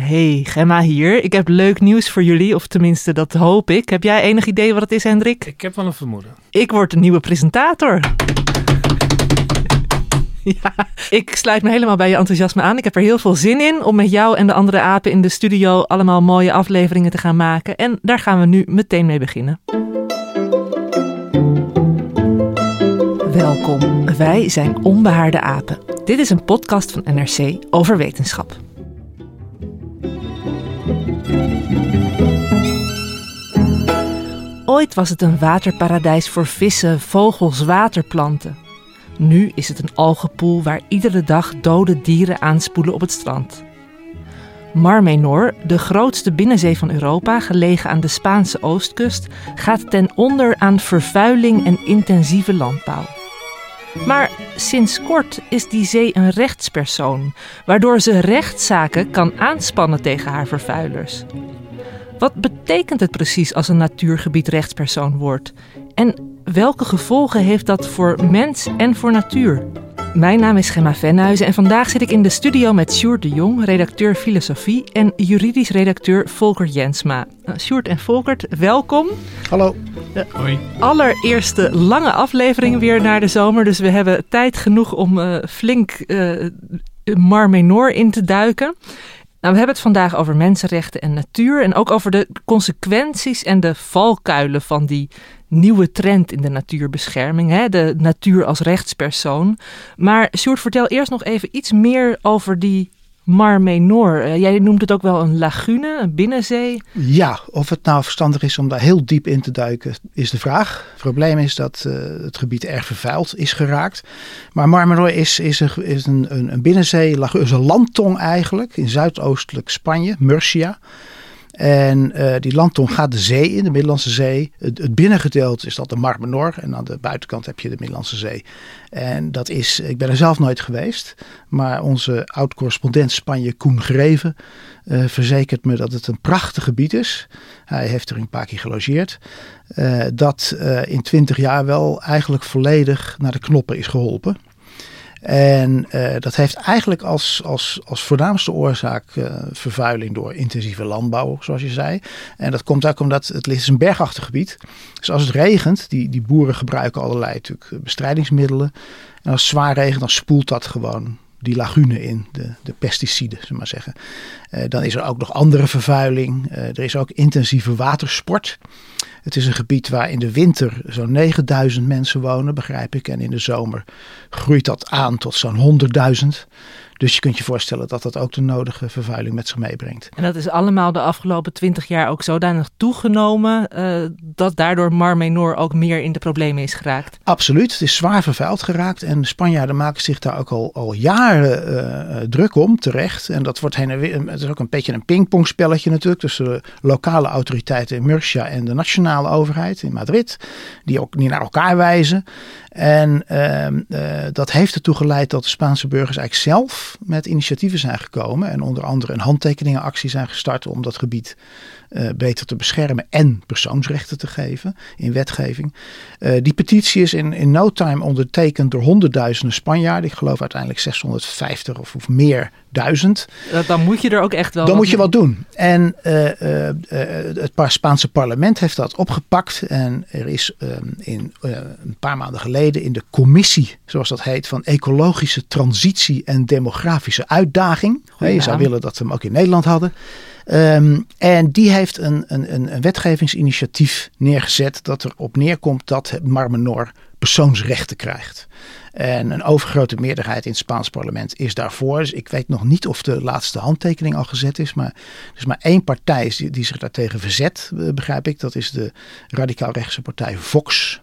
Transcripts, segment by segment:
Hey, Gemma hier. Ik heb leuk nieuws voor jullie, of tenminste dat hoop ik. Heb jij enig idee wat het is, Hendrik? Ik heb wel een vermoeden. Ik word een nieuwe presentator. ja, ik sluit me helemaal bij je enthousiasme aan. Ik heb er heel veel zin in om met jou en de andere apen in de studio allemaal mooie afleveringen te gaan maken. En daar gaan we nu meteen mee beginnen. Welkom, wij zijn Onbehaarde Apen. Dit is een podcast van NRC over wetenschap. Ooit was het een waterparadijs voor vissen, vogels, waterplanten. Nu is het een algenpoel waar iedere dag dode dieren aanspoelen op het strand. Mar Menor, de grootste binnenzee van Europa, gelegen aan de Spaanse oostkust, gaat ten onder aan vervuiling en intensieve landbouw. Maar sinds kort is die zee een rechtspersoon, waardoor ze rechtszaken kan aanspannen tegen haar vervuilers. Wat betekent het precies als een natuurgebied rechtspersoon wordt? En welke gevolgen heeft dat voor mens en voor natuur? Mijn naam is Gemma Venhuizen en vandaag zit ik in de studio met Sjoerd de Jong, redacteur filosofie en juridisch redacteur Volker Jensma. Uh, Sjoerd en Volkert, welkom. Hallo. De Hoi. allereerste lange aflevering weer naar de zomer, dus we hebben tijd genoeg om uh, flink uh, Mar Menor in te duiken. Nou, we hebben het vandaag over mensenrechten en natuur en ook over de consequenties en de valkuilen van die nieuwe trend in de natuurbescherming, hè? de natuur als rechtspersoon. Maar Sjoerd, vertel eerst nog even iets meer over die Mar Menor. Uh, jij noemt het ook wel een lagune, een binnenzee. Ja, of het nou verstandig is om daar heel diep in te duiken, is de vraag. Het probleem is dat uh, het gebied erg vervuild is geraakt. Maar Mar Menor is, is, een, is een, een binnenzee, is een landtong eigenlijk, in zuidoostelijk Spanje, Murcia. En uh, die landtong gaat de zee in, de Middellandse Zee. Het, het is dat de Mar Menor. En aan de buitenkant heb je de Middellandse Zee. En dat is, ik ben er zelf nooit geweest. Maar onze oud-correspondent Spanje, Koen Greven, uh, verzekert me dat het een prachtig gebied is. Hij heeft er een paar keer gelogeerd. Uh, dat in twintig jaar wel eigenlijk volledig naar de knoppen is geholpen. En uh, dat heeft eigenlijk als, als, als voornaamste oorzaak uh, vervuiling door intensieve landbouw, zoals je zei. En dat komt ook omdat het is een bergachtig gebied. Dus als het regent, die, die boeren gebruiken allerlei natuurlijk bestrijdingsmiddelen. En als het zwaar regent, dan spoelt dat gewoon die lagune in, de, de pesticiden, zullen maar zeggen. Uh, dan is er ook nog andere vervuiling. er is ook intensieve watersport. Het is een gebied waar in de winter zo'n 9000 mensen wonen, begrijp ik. En in de zomer groeit dat aan tot zo'n 100.000. Dus je kunt je voorstellen dat dat ook de nodige vervuiling met zich meebrengt. En dat is allemaal de afgelopen twintig jaar ook zodanig toegenomen uh, dat daardoor Mar Menor ook meer in de problemen is geraakt. Absoluut, het is zwaar vervuild geraakt en de Spanjaarden maken zich daar ook al, al jaren uh, druk om, terecht. En dat wordt heen en weer, het is ook een beetje een pingpongspelletje natuurlijk tussen de lokale autoriteiten in Murcia en de nationale overheid in Madrid, die ook niet naar elkaar wijzen. En uh, dat heeft ertoe geleid dat de Spaanse burgers eigenlijk zelf met initiatieven zijn gekomen. En onder andere een handtekeningenactie zijn gestart om dat gebied uh, beter te beschermen en persoonsrechten te geven in wetgeving. Uh, die petitie is in, in no time ondertekend door honderdduizenden Spanjaarden. Ik geloof uiteindelijk 650 of, of meer duizend. Dan moet je er ook echt wel. Dan moet je wat doen. En uh, het Spaanse parlement heeft dat opgepakt. En er is in een paar maanden geleden leden in de commissie, zoals dat heet, van ecologische transitie en demografische uitdaging. Je zou willen dat we hem ook in Nederland hadden. Ehm, en die heeft een, een, een, wetgevingsinitiatief neergezet dat erop neerkomt dat het Marmenor persoonsrechten krijgt. En een overgrote meerderheid in het Spaans parlement is daarvoor. Dus ik weet nog niet of de laatste handtekening al gezet is. Maar er is maar één partij die, die zich daartegen verzet, eh, begrijp ik. Dat is de radicaal-rechtse partij Vox.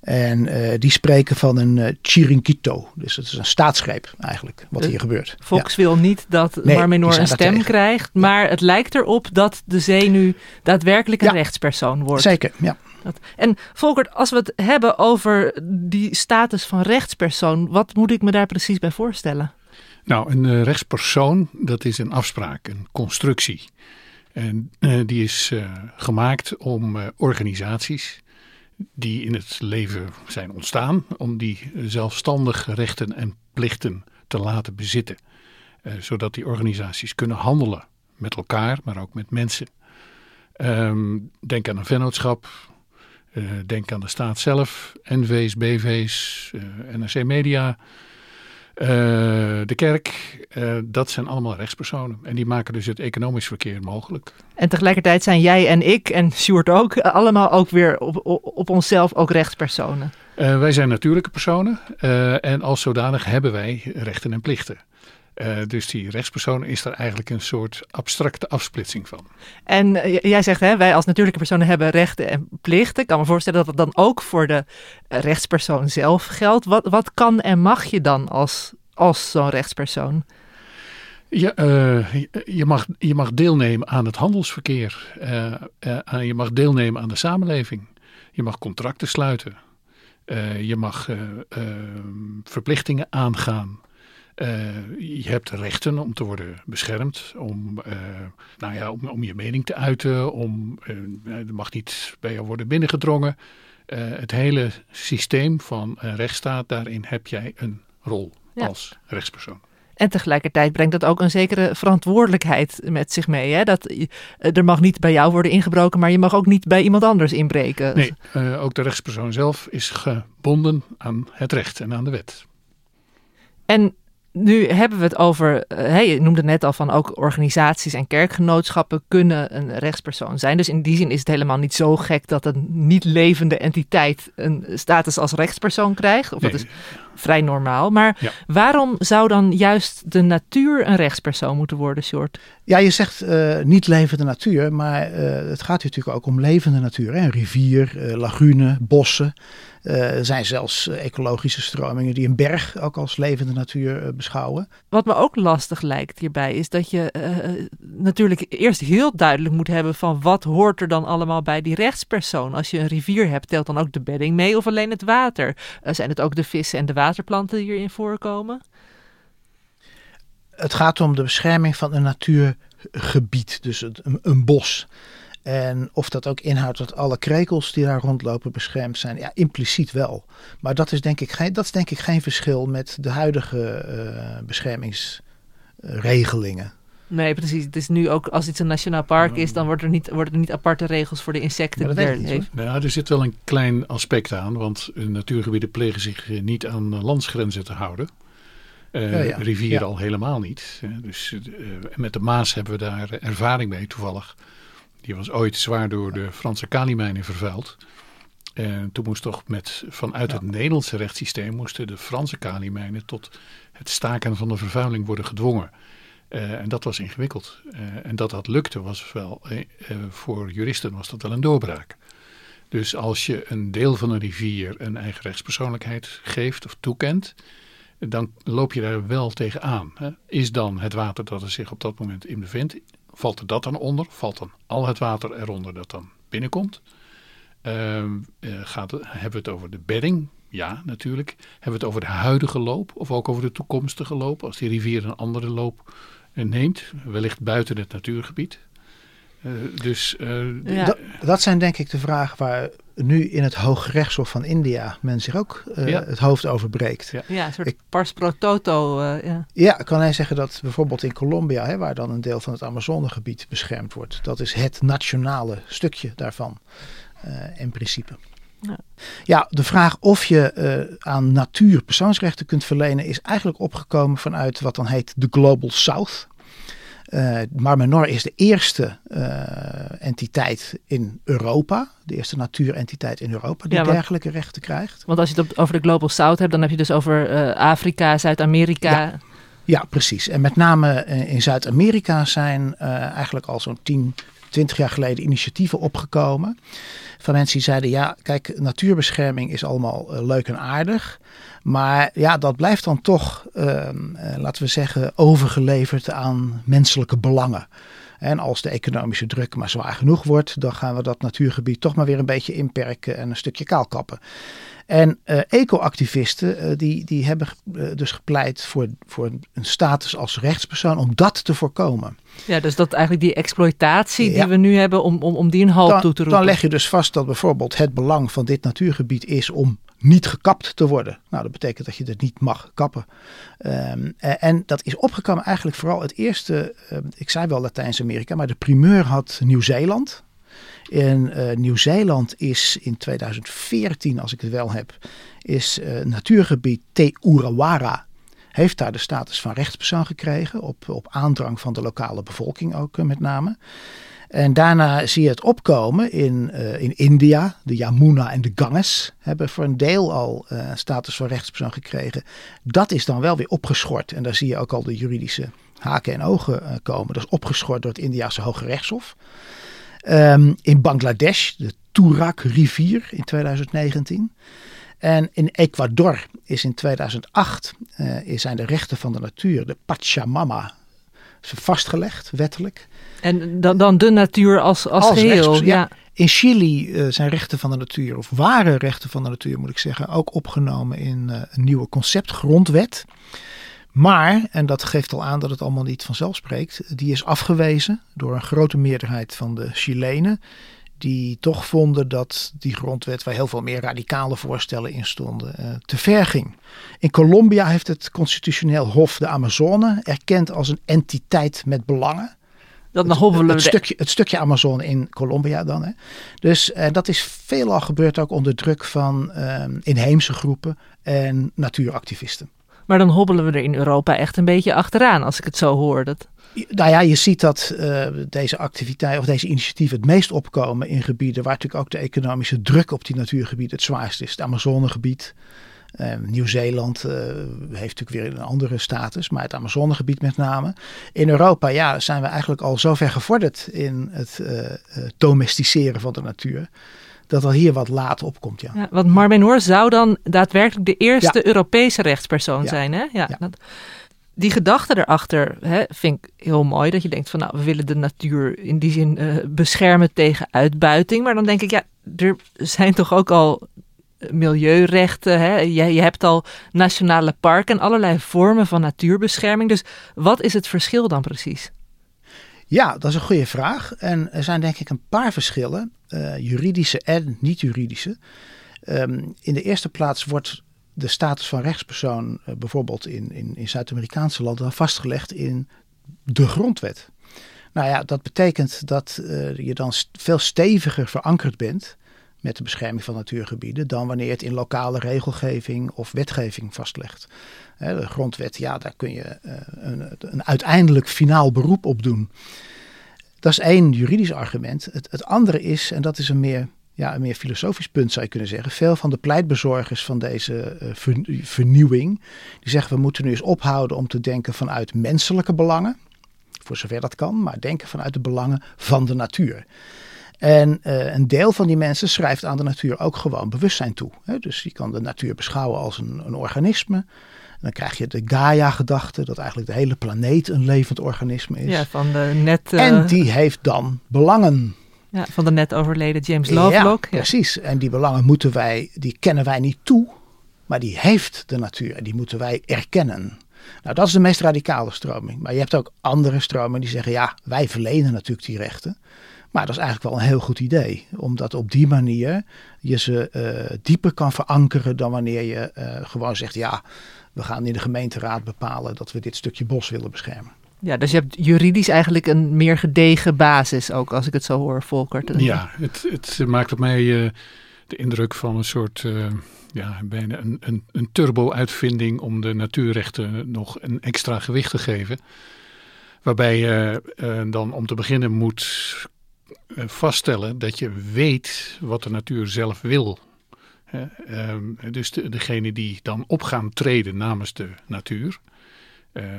En eh, die spreken van een eh, chiringuito. Dus het is een staatsgreep eigenlijk, wat Eh, hier gebeurt. Fox wil niet dat Nee, Marmenor een stem krijgt, maar het lijkt erop dat de zee nu daadwerkelijk een Ja. rechtspersoon Ja, wordt. zeker, ja. Dat- En Volkert, als we het hebben over die status van rechtspersoon, wat moet ik me daar precies bij voorstellen? Nou, een rechtspersoon, dat is een afspraak, een constructie. En eh, die is eh, gemaakt om eh, organisaties die in het leven zijn ontstaan, om die zelfstandig rechten en plichten te laten bezitten. Eh, zodat die organisaties kunnen handelen met elkaar, maar ook met mensen. Ehm, denk aan een vennootschap, eh, denk aan de staat zelf, NV's, BV's, eh, NRC Media, eh, de kerk. eh, dat zijn allemaal rechtspersonen. En die maken dus het economisch verkeer mogelijk. En tegelijkertijd zijn jij en ik en Sjoerd ook eh, allemaal ook weer op, op, op onszelf ook rechtspersonen. Wij zijn natuurlijke personen en als zodanig hebben wij rechten en plichten. Eh, dus die rechtspersoon is daar eigenlijk een soort abstracte afsplitsing van. En eh, jij zegt, hè, wij als natuurlijke personen hebben rechten en plichten. Ik kan me voorstellen dat dat dan ook voor de rechtspersoon zelf geldt. Wat, wat kan en mag je dan als, als zo'n rechtspersoon? Ja, eh, je- mag, je mag deelnemen aan het handelsverkeer. Je mag deelnemen aan de samenleving. Je mag contracten sluiten. Je mag verplichtingen aangaan. Eh, je hebt rechten om te worden beschermd, om, eh, nou ja, om, om je mening te uiten, om, eh, er mag niet bij jou worden binnengedrongen. Het hele systeem van een rechtsstaat, daarin heb jij een rol Ja. als rechtspersoon. En tegelijkertijd brengt dat ook een zekere verantwoordelijkheid met zich mee. Hè? Dat, er mag niet bij jou worden ingebroken, maar je mag ook niet bij iemand anders inbreken. Nee, ook de rechtspersoon zelf is gebonden aan het recht en aan de wet. En nu hebben we het over, eh, hè, je noemde net al van ook organisaties en kerkgenootschappen kunnen een rechtspersoon zijn. Dus in die zin is het helemaal niet zo gek dat een niet levende entiteit een status als rechtspersoon krijgt. Of dat is vrij normaal. Maar Ja. waarom zou dan juist de natuur een rechtspersoon moeten worden, Short? Ja, je zegt eh, niet levende natuur, maar eh, het gaat hier natuurlijk ook om levende natuur. Hè? Een rivier, eh, lagune, bossen. Eh, er zijn zelfs ecologische stromingen die een berg ook als levende natuur beschouwen. Wat me ook lastig lijkt hierbij is dat je eh, natuurlijk eerst heel duidelijk moet hebben van wat hoort er dan allemaal bij die rechtspersoon. Als je een rivier hebt, telt dan ook de bedding mee of alleen het water? Zijn het ook de vissen en de hierin voorkomen? Het gaat om de bescherming van een natuurgebied, dus een bos. En of dat ook inhoudt dat alle krekels die daar rondlopen beschermd zijn, ja, impliciet wel. Maar dat is denk ik geen, dat is denk ik geen verschil met de huidige eh, beschermingsregelingen. Nee, precies. Het is nu ook als iets een nationaal park is, dan worden er niet, worden er niet aparte regels voor de insecten Maar dat niet, leven. Nou, er zit wel een klein aspect aan, want eh, natuurgebieden plegen zich eh, niet aan eh, landsgrenzen te houden. Eh, Ja, ja. Rivieren Ja. al helemaal niet. hè. Dus eh, met de Maas hebben we daar ervaring mee toevallig. Die was ooit zwaar door de Franse kalimijnen vervuild. En toen moest toch met, vanuit het Nederlandse rechtssysteem moesten de Franse kalimijnen tot het staken van de vervuiling worden gedwongen. Eh, en dat was ingewikkeld. Eh, en dat dat lukte was wel, eh, voor juristen was dat wel een doorbraak. Dus als je een deel van een rivier een eigen rechtspersoonlijkheid geeft of toekent, dan loop je daar wel tegenaan. Hè. Is dan het water dat er zich op dat moment in bevindt, valt er dat dan onder? Valt dan al het water eronder dat dan binnenkomt? Ehm, eh, gaat hebben we het over de bedding? Ja, natuurlijk. Hebben we het over de huidige loop of ook over de toekomstige loop? Als die rivier een andere loop neemt, wellicht buiten het natuurgebied. Eh, dus eh, Ja. Dat, dat zijn denk ik de vragen waar nu in het Hooggerechtshof van India men zich ook eh, Ja. het hoofd over breekt. Ja. Ja, een soort Ik- pars pro toto. eh, ja. Ja, kan hij zeggen dat bijvoorbeeld in Colombia, hè, waar dan een deel van het Amazonegebied beschermd wordt, dat is het nationale stukje daarvan eh, in principe. Ja. ja, de vraag of je uh, aan natuur persoonsrechten kunt verlenen is eigenlijk opgekomen vanuit wat dan heet de Global South. Uh, Mar Menor is de eerste uh, entiteit in Europa, de eerste natuurentiteit in Europa die ja, dergelijke rechten krijgt. Want als je het over de Global South hebt, dan heb je dus over uh, Afrika, Zuid-Amerika. Ja. ja. precies. En met name in Zuid-Amerika zijn eigenlijk al zo'n 10, 20 jaar geleden initiatieven opgekomen. Van mensen die zeiden: ja, kijk, natuurbescherming is allemaal leuk en aardig. Maar ja, dat blijft dan toch, ehm, eh, laten we zeggen, overgeleverd aan menselijke belangen. En als de economische druk maar zwaar genoeg wordt, dan gaan we dat natuurgebied toch maar weer een beetje inperken en een stukje kaalkappen. En uh, eco-activisten uh, die, die hebben dus gepleit voor, voor een status als rechtspersoon om dat te voorkomen. Ja, dus dat eigenlijk die exploitatie die we nu hebben, om, om, om die een halt toe te roepen. Dan leg je dus vast dat bijvoorbeeld het belang van dit natuurgebied is om niet gekapt te worden. Nou, dat betekent dat je het niet mag kappen. Um, en dat is opgekomen eigenlijk vooral het eerste, ik zei wel Latijns-Amerika, maar de primeur had Nieuw-Zeeland. In uh, Nieuw-Zeeland is in 2014, als ik het wel heb, is uh, natuurgebied Te Urawara heeft daar de status van rechtspersoon gekregen, op, op aandrang van de lokale bevolking ook met name. En daarna zie je het opkomen in, in India. De Yamuna en de Ganges hebben voor een deel al uh, status van rechtspersoon gekregen. Dat is dan wel weer opgeschort. En daar zie je ook al de juridische haken en ogen komen. Dat is opgeschort door het Indiase Hoge Rechtshof. Um, in Bangladesh, de Turak-rivier in 2019. En in Ecuador is in 2008 zijn de rechten van de natuur, de Pachamama, vastgelegd, wettelijk. En dan, dan de natuur als, als, als geheel. Ja. In Chili uh, zijn rechten van de natuur, of waren rechten van de natuur moet ik zeggen, ook opgenomen in uh, een nieuwe conceptgrondwet. Maar, en dat geeft al aan dat het allemaal niet vanzelf spreekt, die is afgewezen door een grote meerderheid van de Chilenen. Die toch vonden dat die grondwet, waar heel veel meer radicale voorstellen in stonden, uh, te ver ging. In Colombia heeft het constitutioneel hof de Amazone erkend als een entiteit met belangen. Dan het, het, het, stukje, het stukje Amazone in Colombia dan. Hè. Dus uh, dat is veelal gebeurd ook onder druk van uh, inheemse groepen en natuuractivisten. Maar dan hobbelen we er in Europa echt een beetje achteraan als ik het zo hoor. Dat... Nou ja, je ziet dat uh, deze activiteiten of deze initiatieven het meest opkomen in gebieden waar natuurlijk ook de economische druk op die natuurgebieden het zwaarst is. Het Amazonegebied, uh, Nieuw-Zeeland uh, heeft natuurlijk weer een andere status, maar het Amazonegebied met name. In Europa ja, zijn we eigenlijk al zo ver gevorderd in het domesticeren van de natuur. Dat er hier wat laat opkomt. Ja. ja want Marmenor zou dan daadwerkelijk de eerste ja. Europese rechtspersoon ja. zijn. Hè? Ja, dat, die gedachte erachter hè, vind ik heel mooi. Dat je denkt van nou, we willen de natuur in die zin beschermen tegen uitbuiting. Maar dan denk ik, ja, er zijn toch ook al milieurechten. Hè? Je, je hebt al nationale parken en allerlei vormen van natuurbescherming. Dus wat is het verschil dan precies? Ja, dat is een goede vraag. En er zijn denk ik een paar verschillen, uh, juridische en niet-juridische. Um, in de eerste plaats wordt de status van rechtspersoon uh, bijvoorbeeld in, in, in Zuid-Amerikaanse landen vastgelegd in de grondwet. Nou ja, dat betekent dat uh, je dan veel steviger verankerd bent met de bescherming van natuurgebieden dan wanneer het in lokale regelgeving of wetgeving vastlegt. De grondwet, ja, daar kun je eh, een, een uiteindelijk finaal beroep op doen. Dat is één juridisch argument. Het, andere is, en dat is een meer, ja, een meer filosofisch punt zou je kunnen zeggen. Veel van de pleitbezorgers van deze uh, vernieuwing, die zeggen we moeten nu eens ophouden om te denken vanuit menselijke belangen. Voor zover dat kan, maar denken vanuit de belangen van de natuur. En uh, een deel van die mensen schrijft aan de natuur ook gewoon bewustzijn toe. Hè? Dus je kan de natuur beschouwen als een, een organisme. En dan krijg je de Gaia-gedachte, dat eigenlijk de hele planeet een levend organisme is. Ja, van de net. Uh... En die heeft dan belangen. Ja, van de net overleden James Lovelock. Ja, precies. En die belangen moeten wij, die kennen wij niet toe, maar die heeft de natuur en die moeten wij erkennen. Nou, dat is de meest radicale stroming. Maar je hebt ook andere stromingen die zeggen, ja, wij verlenen natuurlijk die rechten. Maar dat is eigenlijk wel een heel goed idee. Omdat op die manier je ze uh, dieper kan verankeren dan wanneer je uh, gewoon zegt: ja, we gaan in de gemeenteraad bepalen dat we dit stukje bos willen beschermen. Ja, dus je hebt juridisch eigenlijk een meer gedegen basis ook, als ik het zo hoor, Volker. Ja, het, het maakt op mij uh, de indruk van een soort, uh, ja, bijna een, een, een turbo-uitvinding om de natuurrechten nog een extra gewicht te geven. Waarbij je uh, dan om te beginnen moet vaststellen dat je weet wat de natuur zelf wil. Ehm, dus de, degene die dan op gaan treden namens de natuur,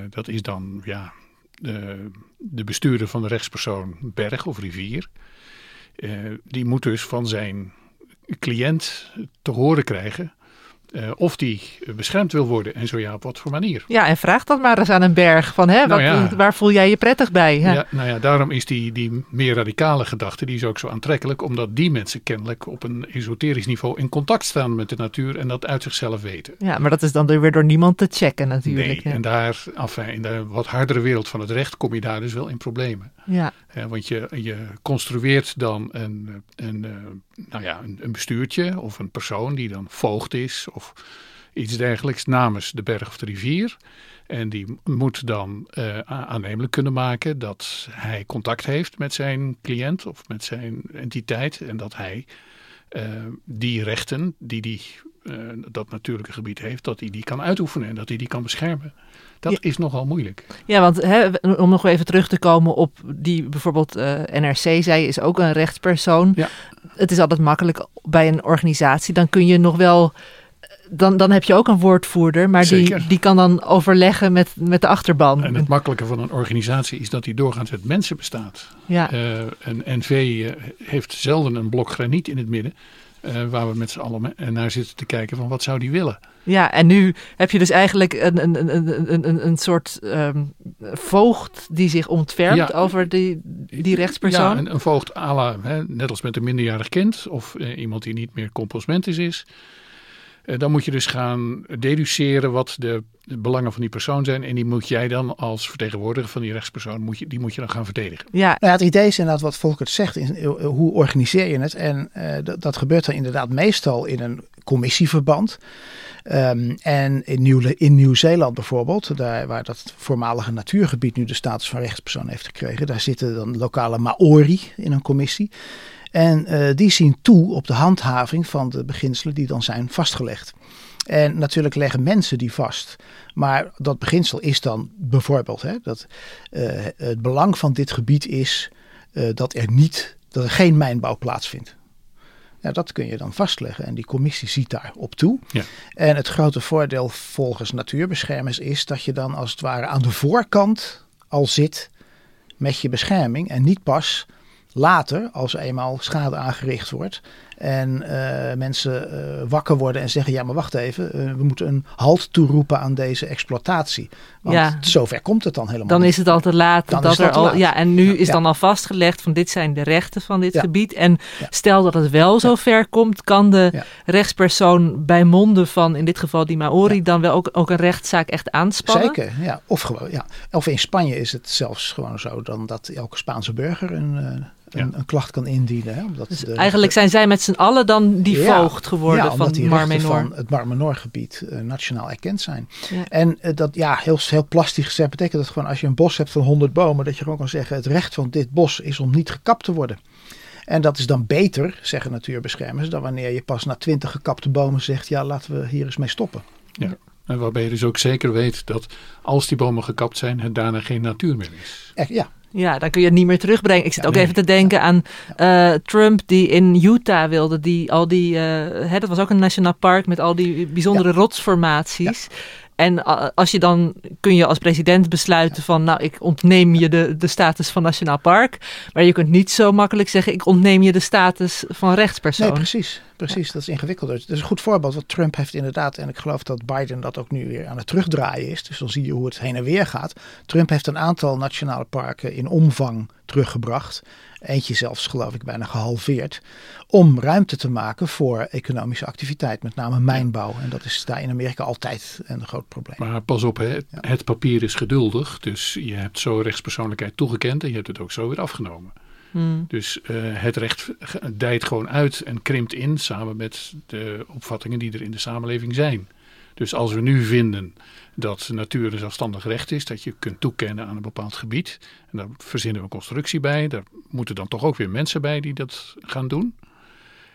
dat is dan ja, de, de bestuurder van de rechtspersoon berg of rivier. die moet dus van zijn cliënt te horen krijgen uh, of die beschermd wil worden en zo ja, op wat voor manier. Ja, en vraag dat maar eens aan een berg. Van, hè, nou wat, waar voel jij je prettig bij? Hè? Ja, nou ja, daarom is die, die meer radicale gedachte die is ook zo aantrekkelijk. Omdat die mensen kennelijk op een esoterisch niveau in contact staan met de natuur en dat uit zichzelf weten. Ja, maar dat is dan weer door niemand te checken natuurlijk. Nee, en daar, enfin, in de wat hardere wereld van het recht kom je daar dus wel in problemen. Ja. want je, je construeert dan een, een, eh, nou ja, een, een bestuurtje of een persoon die dan voogd is of iets dergelijks namens de berg of de rivier. En die moet dan uh, aannemelijk kunnen maken dat hij contact heeft met zijn cliënt of met zijn entiteit. En dat hij die rechten die die, uh, dat natuurlijke gebied heeft, dat hij die kan uitoefenen en dat hij die kan beschermen. Dat is nogal moeilijk. Ja, want hè, om nog even terug te komen op die bijvoorbeeld NRC zei, is ook een rechtspersoon. Ja. Het is altijd makkelijk bij een organisatie. Dan kun je nog wel dan, dan heb je ook een woordvoerder, maar die, die kan dan overleggen met, met de achterban. En het makkelijke van een organisatie is dat die doorgaans uit mensen bestaat. Ja. Uh, een NV uh, heeft zelden een blok graniet in het midden. Uh, waar we met z'n allen naar zitten te kijken van wat zou die willen. Ja, en nu heb je dus eigenlijk een, een, een, een, een soort um, voogd die zich ontfermt ja, over die, die rechtspersoon. Ja, een, een voogd à la, hè, net als met een minderjarig kind of iemand die niet meer compostmentis is. Uh, dan moet je dus gaan deduceren wat de, de, belangen van die persoon zijn. En die moet jij dan als vertegenwoordiger van die rechtspersoon, moet je, die moet je dan gaan verdedigen. Ja. Nou ja, het idee is inderdaad wat Volkert zegt. In, uh, hoe organiseer je het? En uh, dat gebeurt dan inderdaad meestal in een commissieverband. Um, en in, Nieuw, in Nieuw-Zeeland bijvoorbeeld, daar, waar dat voormalige natuurgebied nu de status van rechtspersoon heeft gekregen, daar zitten dan lokale Maori in een commissie. En uh, die zien toe op de handhaving van de beginselen die dan zijn vastgelegd. En natuurlijk leggen mensen die vast. Maar dat beginsel is dan bijvoorbeeld hè, dat uh, het belang van dit gebied is uh, dat er niet, dat er geen mijnbouw plaatsvindt. Ja, dat kun je dan vastleggen en die commissie ziet daar op toe. Ja. En het grote voordeel volgens natuurbeschermers is dat je dan als het ware aan de voorkant al zit met je bescherming en niet pas later, als eenmaal schade aangericht wordt en uh, mensen uh, wakker worden en zeggen: Ja, maar wacht even, uh, we moeten een halt toeroepen aan deze exploitatie. Want ja. zover komt het dan helemaal. Dan niet. is het al te laat. Dan dat is het er al laat. Ja, en nu is dan al vastgelegd van dit zijn de rechten van dit Ja. gebied. En stel dat het wel zo ver komt, kan de rechtspersoon bij monden van in dit geval die Maori dan wel ook, ook een rechtszaak echt aanspannen. Zeker, ja. Of, gewoon, ja. of in Spanje is het zelfs gewoon zo dan dat elke Spaanse burger een, een, Ja. een klacht kan indienen. Hè, omdat Dus de- eigenlijk zijn zij met z'n allen dan die Ja. voogd geworden ja, van die Mar rechten Menor. van het Marmenor-gebied eh, nationaal erkend zijn. Ja. En eh, dat, ja, heel, heel plastisch gezegd betekent dat gewoon als je een bos hebt van 100 bomen, dat je gewoon kan zeggen: het recht van dit bos is om niet gekapt te worden. En dat is dan beter, zeggen natuurbeschermers, dan wanneer je pas na 20 gekapte bomen zegt: ja, laten we hier eens mee stoppen. En waarbij je dus ook zeker weet dat als die bomen gekapt zijn, het daarna geen natuur meer is. Echt, ja, Ja, dan kun je het niet meer terugbrengen. Ik zit Ja, ook nee. even te denken aan eh, Trump die in Utah wilde. Die al die, eh, hè, dat was ook een nationaal park met al die bijzondere rotsformaties. En uh, als je dan kun je als president besluiten van, nou, ik ontneem je de, de status van nationaal park. Maar je kunt niet zo makkelijk zeggen, ik ontneem je de status van rechtspersoon. Nee, precies. Precies, dat is ingewikkelder. Dat is een goed voorbeeld. Want Trump heeft inderdaad, en ik geloof dat Biden dat ook nu weer aan het terugdraaien is. Dus dan zie je hoe het heen en weer gaat. Trump heeft een aantal nationale parken in omvang teruggebracht. Eentje zelfs, geloof ik, bijna gehalveerd. Om ruimte te maken voor economische activiteit, met name mijnbouw. En dat is daar in Amerika altijd een groot probleem. Maar pas op, hè, het papier is geduldig. Dus je hebt zo rechtspersoonlijkheid toegekend en je hebt het ook zo weer afgenomen. Hmm. Dus uh, het recht dijt gewoon uit en krimpt in samen met de opvattingen die er in de samenleving zijn. Dus als we nu vinden dat natuur een zelfstandig recht is, dat je kunt toekennen aan een bepaald gebied, en daar verzinnen we constructie bij, daar moeten dan toch ook weer mensen bij die dat gaan doen.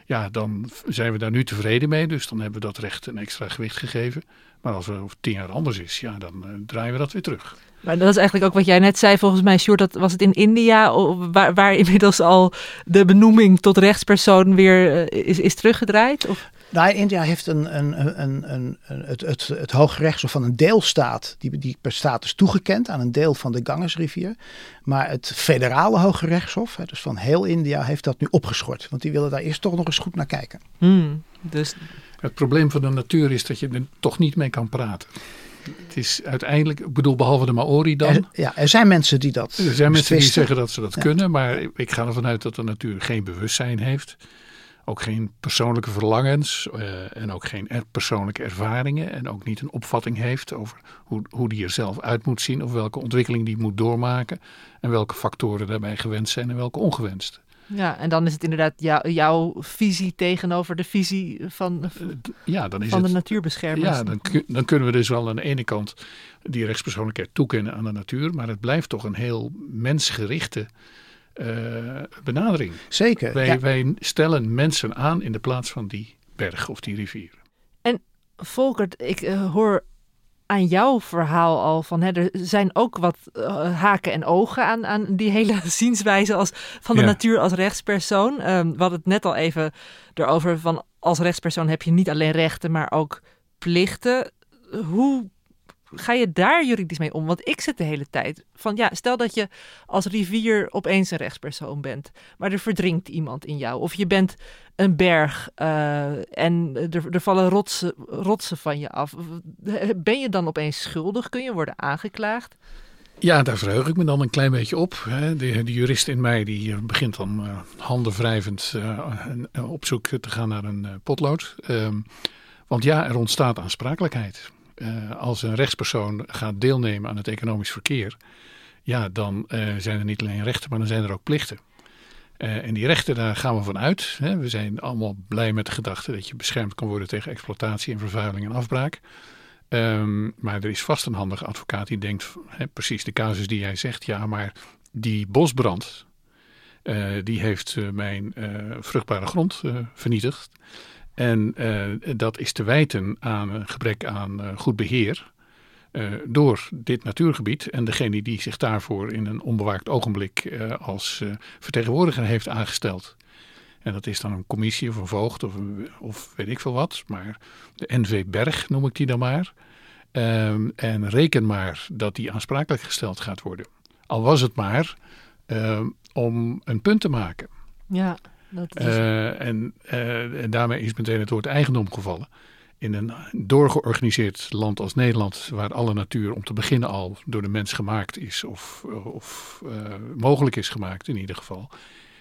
ja, dan zijn we daar nu tevreden mee. Dus dan hebben we dat recht een extra gewicht gegeven. Maar als het over tien jaar anders is, ja, dan uh, draaien we dat weer terug. Maar dat is eigenlijk ook wat jij net zei, volgens mij, Sjoerd, dat was het in India, waar, waar inmiddels al de benoeming tot rechtspersoon weer uh, is, is teruggedraaid? Of? Nou, India heeft een, een, een, een, het, het, het Hooggerechtshof van een deelstaat, die, die per status toegekend aan een deel van de Gangesrivier. Maar het federale Hooggerechtshof, dus van heel India, heeft dat nu opgeschort. Want die willen daar eerst toch nog eens goed naar kijken. Hmm, dus... Het probleem van de natuur is dat je er toch niet mee kan praten. Het is uiteindelijk, ik bedoel, behalve de Maori dan. Er, ja, er zijn mensen die dat. Er zijn mensen die zeggen dat ze dat kunnen, maar ik ga ervan uit dat de natuur geen bewustzijn heeft. Ook geen persoonlijke verlangens uh, en ook geen er persoonlijke ervaringen. En ook niet een opvatting heeft over hoe, hoe die er zelf uit moet zien. Of welke ontwikkeling die moet doormaken. En welke factoren daarbij gewenst zijn en welke ongewenst. Ja, en dan is het inderdaad jou, jouw visie tegenover de visie van, uh, ja, dan is van het, de natuurbeschermers. Ja, dan, dan kunnen we dus wel aan de ene kant die rechtspersoonlijkheid toekennen aan de natuur. Maar het blijft toch een heel mensgerichte benadering. Zeker. Wij, ja. wij stellen mensen aan in de plaats van die berg of die rivier. En Volkert, ik uh, hoor aan jouw verhaal al van hè, er zijn ook wat uh, haken en ogen aan, aan die hele zienswijze als, van de Ja. natuur als rechtspersoon. Um, we hadden het net al even erover van als rechtspersoon heb je niet alleen rechten, maar ook plichten. Hoe ga je daar juridisch mee om? Want ik zit de hele tijd van ja, stel dat je als rivier opeens een rechtspersoon bent, maar er verdrinkt iemand in jou. Of je bent een berg uh, en er, er vallen rotsen, rotsen van je af. Ben je dan opeens schuldig? Kun je worden aangeklaagd? Ja, daar verheug ik me dan een klein beetje op. De, de, jurist in mij die begint dan uh, handen wrijvend op zoek te gaan naar een potlood. Um, want ja, er ontstaat aansprakelijkheid. Uh, als een rechtspersoon gaat deelnemen aan het economisch verkeer, ja, dan uh, zijn er niet alleen rechten, maar dan zijn er ook plichten. Uh, en die rechten, daar gaan we van uit. Hè. We zijn allemaal blij met de gedachte dat je beschermd kan worden tegen exploitatie en vervuiling en afbraak. Um, maar er is vast een handige advocaat die denkt, hè, precies de casus die jij zegt, ja, maar die bosbrand, die heeft mijn vruchtbare grond vernietigd. En uh, dat is te wijten aan een gebrek aan uh, goed beheer uh, door dit natuurgebied. En degene die zich daarvoor in een onbewaakt ogenblik als vertegenwoordiger heeft aangesteld. En dat is dan een commissie of een voogd of, of weet ik veel wat. Maar de NV Berg noem ik die dan maar. Um, en reken maar dat die aansprakelijk gesteld gaat worden. Al was het maar om een punt te maken. Ja. Is... Uh, en, uh, en, daarmee is meteen het woord eigendom gevallen. In een doorgeorganiseerd land als Nederland, waar alle natuur om te beginnen al door de mens gemaakt is, of, of uh, mogelijk is gemaakt in ieder geval,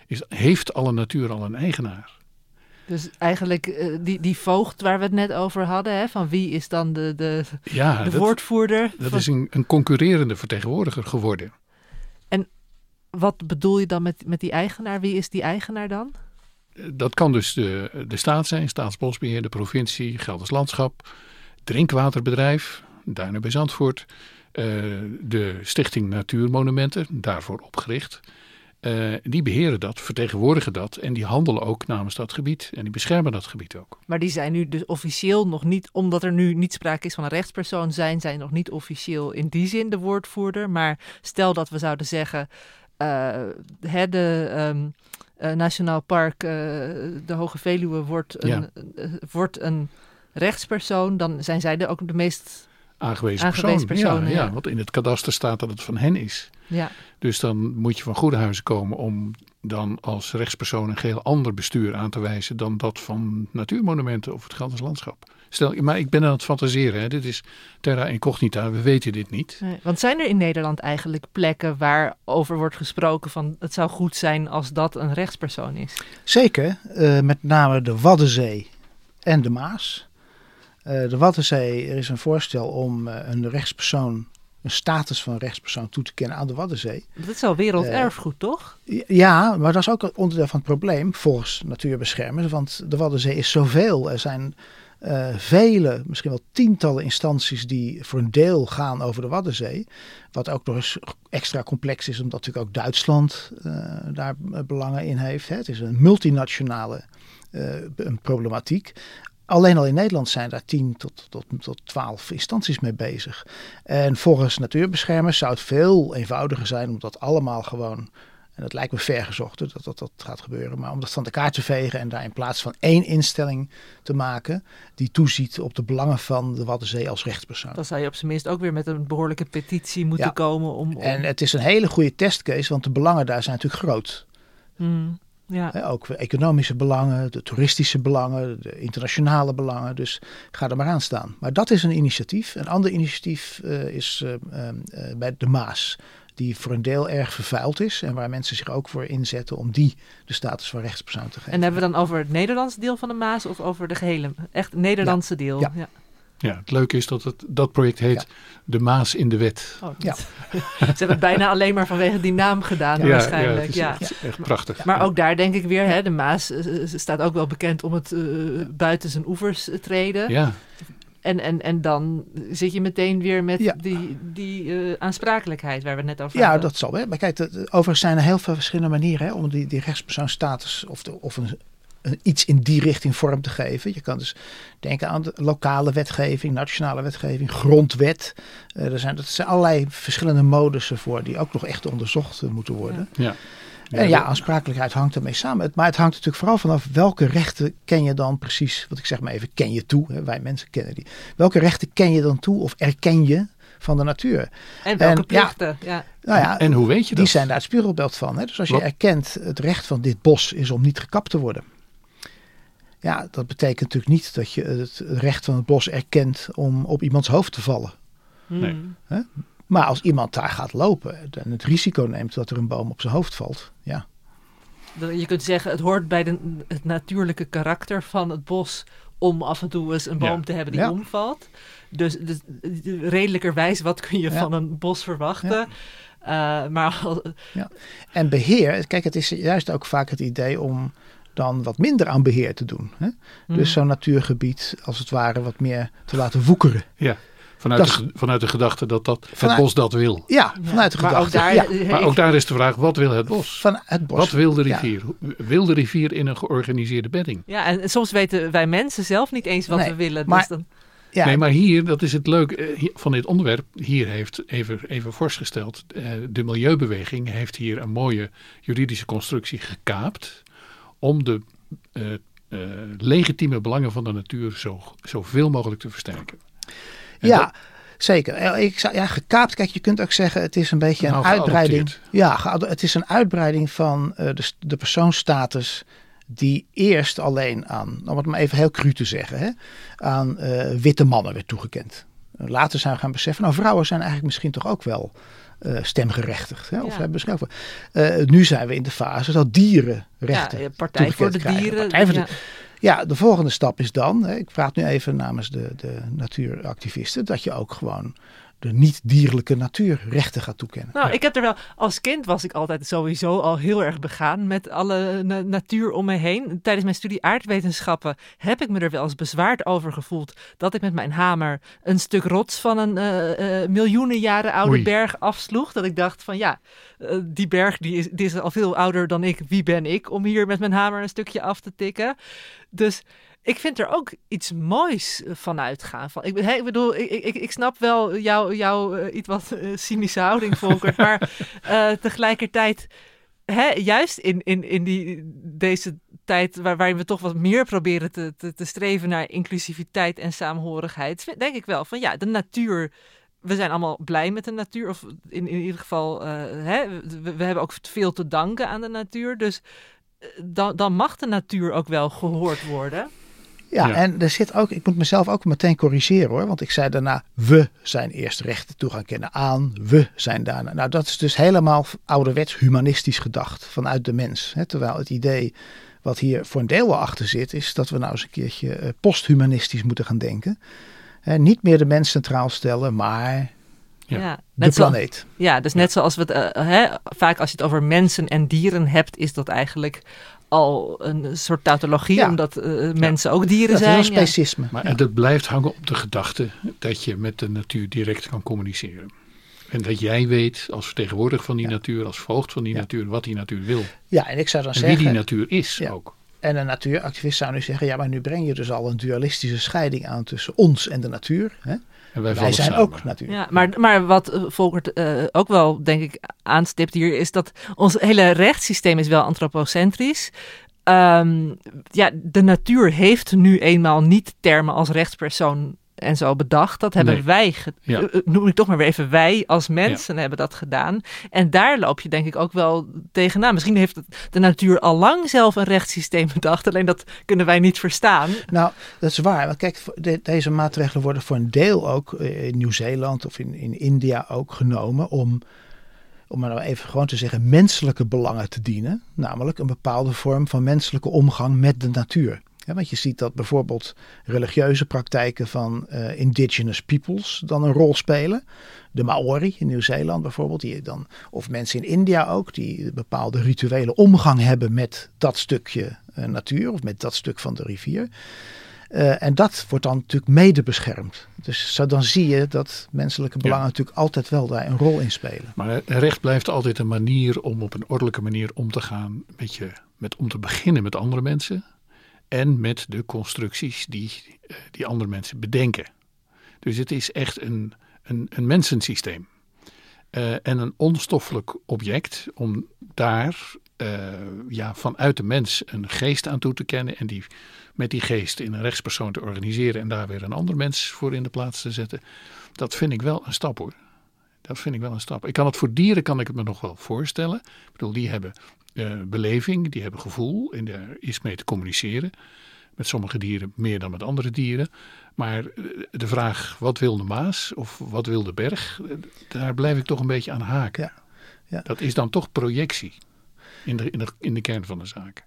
is, heeft alle natuur al een eigenaar. Dus eigenlijk die, die voogd waar we het net over hadden, hè, van wie is dan de, de, ja, de dat, woordvoerder? Dat van... is een, een concurrerende vertegenwoordiger geworden. Wat bedoel je dan met, met die eigenaar? Wie is die eigenaar dan? Dat kan dus de, de staat zijn, Staatsbosbeheer, de provincie, Gelders Landschap, drinkwaterbedrijf, Duinen bij Zandvoort, uh, de Stichting Natuurmonumenten, daarvoor opgericht. Uh, die beheren dat, vertegenwoordigen dat en die handelen ook namens dat gebied en die beschermen dat gebied ook. Maar die zijn nu dus officieel nog niet, omdat er nu niet sprake is van een rechtspersoon, zijn zij nog niet officieel in die zin de woordvoerder. Maar stel dat we zouden zeggen, uh, de um, uh, Nationaal Park uh, de Hoge Veluwe wordt een, ja. wordt een rechtspersoon, dan zijn zij de, ook de meest aangewezen, aangewezen persoon. persoon. Ja, ja, want in het kadaster staat dat het van hen is. Ja. Dus dan moet je van goede huizen komen om dan als rechtspersoon een geheel ander bestuur aan te wijzen dan dat van natuurmonumenten of het Gelders landschap. Stel, maar ik ben aan het fantaseren. Hè. Dit is terra incognita. We weten dit niet. Nee, want zijn er in Nederland eigenlijk plekken waar over wordt gesproken van het zou goed zijn als dat een rechtspersoon is? Zeker. Uh, met name de Waddenzee en de Maas. Uh, de Waddenzee, er is een voorstel om uh, een rechtspersoon, een status van rechtspersoon toe te kennen aan de Waddenzee. Dat is al werelderfgoed, toch? Ja, maar dat is ook een onderdeel van het probleem volgens natuurbeschermers. Want de Waddenzee is zoveel. Er zijn uh, vele, misschien wel tientallen instanties die voor een deel gaan over de Waddenzee. Wat ook nog eens extra complex is, omdat natuurlijk ook Duitsland uh, daar belangen in heeft. Hè. Het is een multinationale een problematiek. Alleen al in Nederland zijn daar 10 tot, tot, tot 12 instanties mee bezig. En volgens natuurbeschermers zou het veel eenvoudiger zijn om dat allemaal gewoon en dat lijkt me vergezocht dat, dat dat gaat gebeuren. Maar om dat van de kaart te vegen en daar in plaats van één instelling te maken. die toeziet op de belangen van de Waddenzee als rechtspersoon. Dan zou je op zijn minst ook weer met een behoorlijke petitie moeten komen. Om, om, En het is een hele goede testcase, want de belangen daar zijn natuurlijk groot. Hmm, ja. ook economische belangen, de toeristische belangen, de internationale belangen. Dus ga er maar aan staan. Maar dat is een initiatief. Een ander initiatief uh, is uh, uh, bij de Maas die voor een deel erg vervuild is en waar mensen zich ook voor inzetten om die de status van rechtspersoon te geven. En hebben we dan over het Nederlandse deel van de Maas of over de gehele, echt Nederlandse deel? Ja. ja. Ja, het leuke is dat het, dat project heet De Maas in de Wet. Oh, ja. Ze hebben het bijna alleen maar vanwege die naam gedaan ja, waarschijnlijk. Ja, het is echt, echt, prachtig. Maar ook daar denk ik weer, hè, de Maas uh, staat ook wel bekend om het uh, buiten zijn oevers treden. Ja. En, en, en dan zit je meteen weer met die, die uh, aansprakelijkheid waar we net over ja, hadden. Ja, dat zal. Hè. Maar kijk, overigens zijn er heel veel verschillende manieren hè, om die, die rechtspersoonstatus of, de, of een, een, iets in die richting vorm te geven. Je kan dus denken aan de lokale wetgeving, nationale wetgeving, grondwet. Uh, er, zijn, er zijn allerlei verschillende modussen voor die ook nog echt onderzocht moeten worden. Ja. ja. En ja, aansprakelijkheid hangt ermee samen. Maar het hangt natuurlijk vooral vanaf welke rechten ken je dan precies. Wat ik zeg maar even, ken je toe. Hè? Wij mensen kennen die. Welke rechten ken je dan toe of erken je van de natuur? En welke en, plichten? Ja, ja. Nou ja, en hoe weet je dat? Die zijn daar het spiegelbeeld van. Hè? Dus als je erkent, het recht van dit bos is om niet gekapt te worden. Ja, dat betekent natuurlijk niet dat je het recht van het bos erkent om op iemands hoofd te vallen. Nee. Hè? Maar als iemand daar gaat lopen en het risico neemt dat er een boom op zijn hoofd valt, ja. Je kunt zeggen, het hoort bij de, het natuurlijke karakter van het bos om af en toe eens een boom Ja. te hebben die Ja. omvalt. Dus, dus redelijkerwijs, wat kun je Ja. van een bos verwachten? Eh, maar al- En beheer, kijk, het is juist ook vaak het idee om dan wat minder aan beheer te doen. Hè? Hmm. Dus zo'n natuurgebied als het ware wat meer te laten woekeren. Ja, vanuit, Dat de, vanuit de gedachte dat, dat het bos dat wil. Ja, vanuit de maar ook gedachte. daar, ja, Maar ook daar is de vraag, wat wil het bos? van het bos. Wat wil de Ja. rivier? Wil de rivier in een georganiseerde bedding? Ja, en soms weten wij mensen zelf niet eens wat Nee, we willen. maar- dus dan, Ja, Nee, maar hier, dat is het leuke eh, van dit onderwerp. Hier heeft, even, even voorgesteld, eh, de milieubeweging heeft hier een mooie juridische constructie gekaapt. Om de eh, eh, legitieme belangen van de natuur zo, zoveel mogelijk te versterken. En ja dat- zeker. Ik zou, ja, gekaapt, kijk, je kunt ook zeggen, het is een beetje een Nou, uitbreiding. geadopteerd. Ja, het is een uitbreiding van eh, de, de persoonsstatus die eerst alleen aan, om het maar even heel cru te zeggen, hè, aan eh, witte mannen werd toegekend. Later zijn we gaan beseffen, nou vrouwen zijn eigenlijk misschien toch ook wel eh, stemgerechtigd. Hè? Of Ja. hebben misschien ook wel- Eh, nu zijn we in de fase dat dierenrechten ja, Partij voor de krijgen. Dieren. Partij voor de- ja. Ja, de volgende stap is dan, ik praat nu even namens de, de natuuractivisten, dat je ook gewoon de niet-dierlijke natuur rechten gaat toekennen. Nou, ik heb er wel. Als kind was ik altijd sowieso al heel erg begaan met alle na- natuur om me heen. Tijdens mijn studie aardwetenschappen heb ik me er wel eens bezwaard over gevoeld dat ik met mijn hamer een stuk rots van een eh, eh, miljoenen jaren oude Oei. berg afsloeg. Dat ik dacht van ja, eh, die berg die is, die is al veel ouder dan ik. Wie ben ik om hier met mijn hamer een stukje af te tikken? Dus ik vind er ook iets moois eh, van uitgaan. Van, ik, ben- hè, ik bedoel, ik, ik, ik snap wel jouw jou, eh, iets wat eh, cynische houding, Volkert. maar tegelijkertijd, hè, juist in, in, in die, deze tijd waar, waarin we toch wat meer proberen te, te, te streven naar inclusiviteit en saamhorigheid, denk ik wel van ja, de natuur. We zijn allemaal blij met de natuur. Of in, in ieder geval, hè, we, we hebben ook veel te danken aan de natuur. Dus dan, dan mag de natuur ook wel gehoord worden. Ja, Ja. en er zit ook, ik moet mezelf ook meteen corrigeren hoor, want ik zei daarna, we zijn eerst rechten toe gaan kennen aan, we zijn daarna. Nou, dat is dus helemaal ouderwets humanistisch gedacht vanuit de mens. Hè? Terwijl het idee wat hier voor een deel wel achter zit, is dat we nou eens een keertje eh, posthumanistisch moeten gaan denken. Hè, niet meer de mens centraal stellen, maar Ja. de zo- planeet. Ja, dus net zoals we het, eh, hè, vaak als je het over mensen en dieren hebt, is dat eigenlijk al een soort tautologie, Ja. omdat eh, mensen ook dieren Dat is zijn. een ja. specisme. Maar Ja. het blijft hangen op de gedachte dat je met de natuur direct kan communiceren. En dat jij weet, als vertegenwoordiger van die Ja. natuur, als voogd van die Ja. natuur, wat die natuur wil. Ja, en ik zou dan En wie zeggen, die natuur is Ja. ook. En een natuuractivist zou nu zeggen, ja, maar nu breng je dus al een dualistische scheiding aan tussen ons en de natuur. Hè? En wij, zijn samen. ook natuur. Ja, maar, maar wat eh, Volkert eh, ook wel, denk ik, aanstipt hier, is dat ons hele rechtssysteem is wel antropocentrisch. Ehm, ja, de natuur heeft nu eenmaal niet termen als rechtspersoon en zo bedacht. Dat hebben Nee. wij, ge- Ja. eh, noem ik toch maar weer even wij als mensen hebben dat gedaan. En daar loop je denk ik ook wel tegenaan. Misschien heeft de natuur al lang zelf een rechtssysteem bedacht, alleen dat kunnen wij niet verstaan. Nou, dat is waar. Want kijk, de- deze maatregelen worden voor een deel ook eh, in Nieuw-Zeeland of in, in India ook genomen om, om maar nou even gewoon te zeggen, menselijke belangen te dienen. Namelijk een bepaalde vorm van menselijke omgang met de natuur. Ja, want je ziet dat bijvoorbeeld religieuze praktijken van eh, indigenous peoples dan een rol spelen. De Maori in Nieuw-Zeeland bijvoorbeeld, die dan, of mensen in India ook, die bepaalde rituele omgang hebben met dat stukje eh, natuur of met dat stuk van de rivier. Eh, en dat wordt dan natuurlijk mede beschermd. Dus zo dan zie je dat menselijke belangen natuurlijk altijd wel daar een rol in spelen. Maar recht blijft altijd een manier om op een ordelijke manier om te gaan met je, met om te beginnen met andere mensen en met de constructies die, eh, die andere mensen bedenken. Dus het is echt een, een, een mensensysteem. Eh, en een onstoffelijk object om daar eh, ja, vanuit de mens een geest aan toe te kennen en die met die geest in een rechtspersoon te organiseren en daar weer een ander mens voor in de plaats te zetten. Dat vind ik wel een stap hoor. Dat vind ik wel een stap. Ik kan het voor dieren kan ik het me nog wel voorstellen. Ik bedoel, die hebben eh, beleving, die hebben gevoel en daar is mee te communiceren. Met sommige dieren meer dan met andere dieren. Maar eh, de vraag, wat wil de Maas of wat wil de berg? Daar blijf ik toch een beetje aan haken. Ja, ja. Dat is dan toch projectie in de, in de, in de kern van de zaak.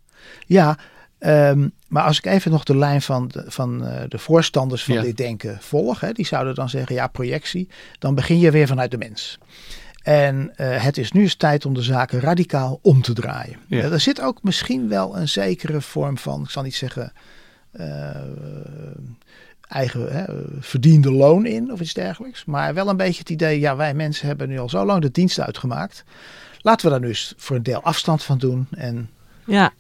Ja, ehm, maar als ik even nog de lijn van de, van, eh, de voorstanders van Ja. dit denken volg, hè, die zouden dan zeggen, ja, projectie, dan begin je weer vanuit de mens. En eh, het is nu eens tijd om de zaken radicaal om te draaien. Ja. Er zit ook misschien wel een zekere vorm van, ik zal niet zeggen, eh, eigen hè, verdiende loon in of iets dergelijks. Maar wel een beetje het idee, ja, wij mensen hebben nu al zo lang de dienst uitgemaakt. Laten we daar nu eens voor een deel afstand van doen en Ja,